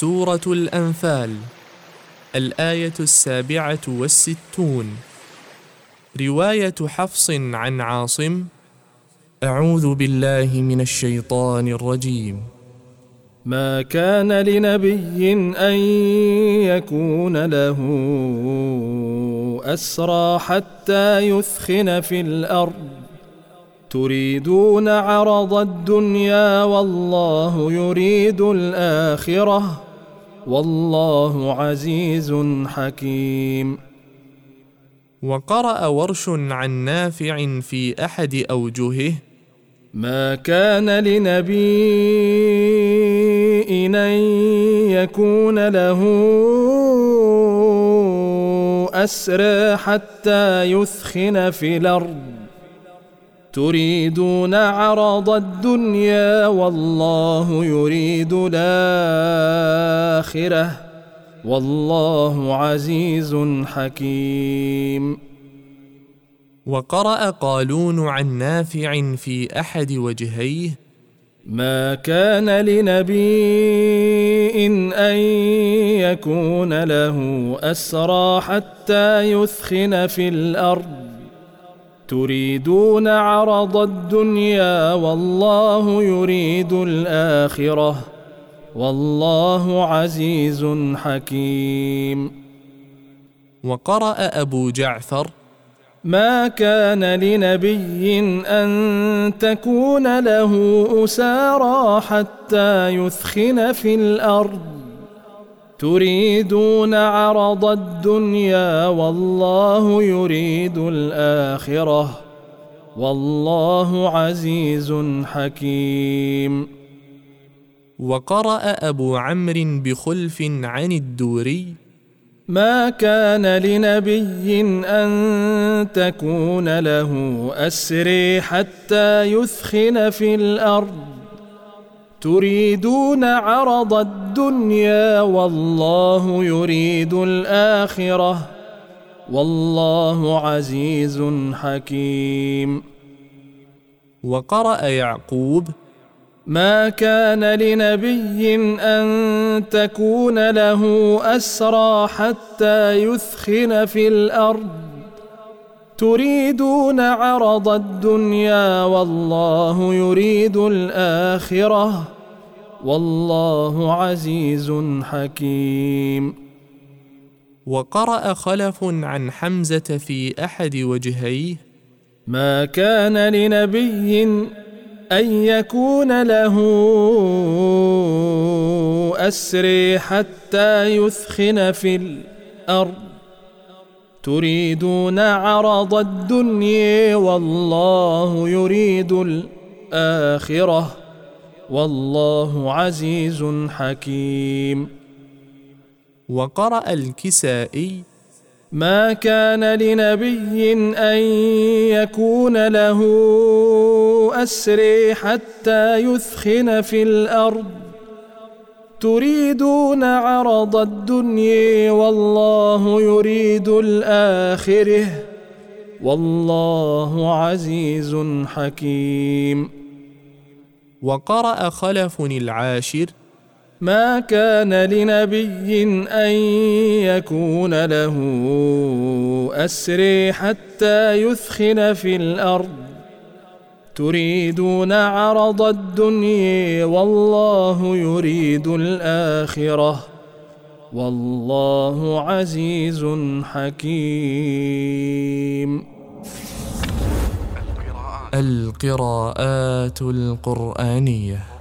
سورة الأنفال الآية السابعة والستون. رواية حفص عن عاصم أعوذ بالله من الشيطان الرجيم. ما كان لنبي أن يكون له أسرى حتى يثخن في الأرض. تريدون عرض الدنيا والله يريد الآخرة. والله عزيز حكيم. وقرأ ورش عن نافع في أحد أوجهه. ما كان لنبي أن يكون له أسرى حتى يثخن في الأرض. تريدون عرض الدنيا والله يريد الآخرة والله عزيز حكيم. وقرأ قالون عن نافع في أحد وجهيه ما كان لنبي أن يكون له أسرى حتى يثخن في الأرض تريدون عرض الدنيا والله يريد الآخرة والله عزيز حكيم. وقرأ أبو جعفر ما كان لنبي أن تكون له أسارى حتى يثخن في الأرض. تريدون عرض الدنيا والله يريد الآخرة. والله عزيز حكيم. وقرأ أبو عمرو بخلف عن الدوري ما كان لنبي أن تكون له أسري حتى يثخن في الأرض. تريدون عرض الدنيا والله يريد الآخرة والله عزيز حكيم. وقرأ يعقوب ما كان لنبي أن تكون له أسرى حتى يثخن في الأرض تريدون عرض الدنيا والله يريد الآخرة والله عزيز حكيم. وقرأ خلف عن حمزة في أحد وجهيه ما كان لنبي أن يكون له أسري حتى يثخن في الأرض تريدون عرض الدنيا والله يريد الآخرة والله عزيز حكيم. وقرأ الكسائي ما كان لنبي أن يكون له أسري حتى يثخن في الأرض تريدون عرض الدنيا والله يريد الآخرة. والله عزيز حكيم. وقرأ خلف العاشر. ما كان لنبي أن يكون له أسري حتى يثخن في الأرض. تريدون عرض الدنيا والله يريد الآخرة. والله عزيز حكيم. القراءات القرآنية.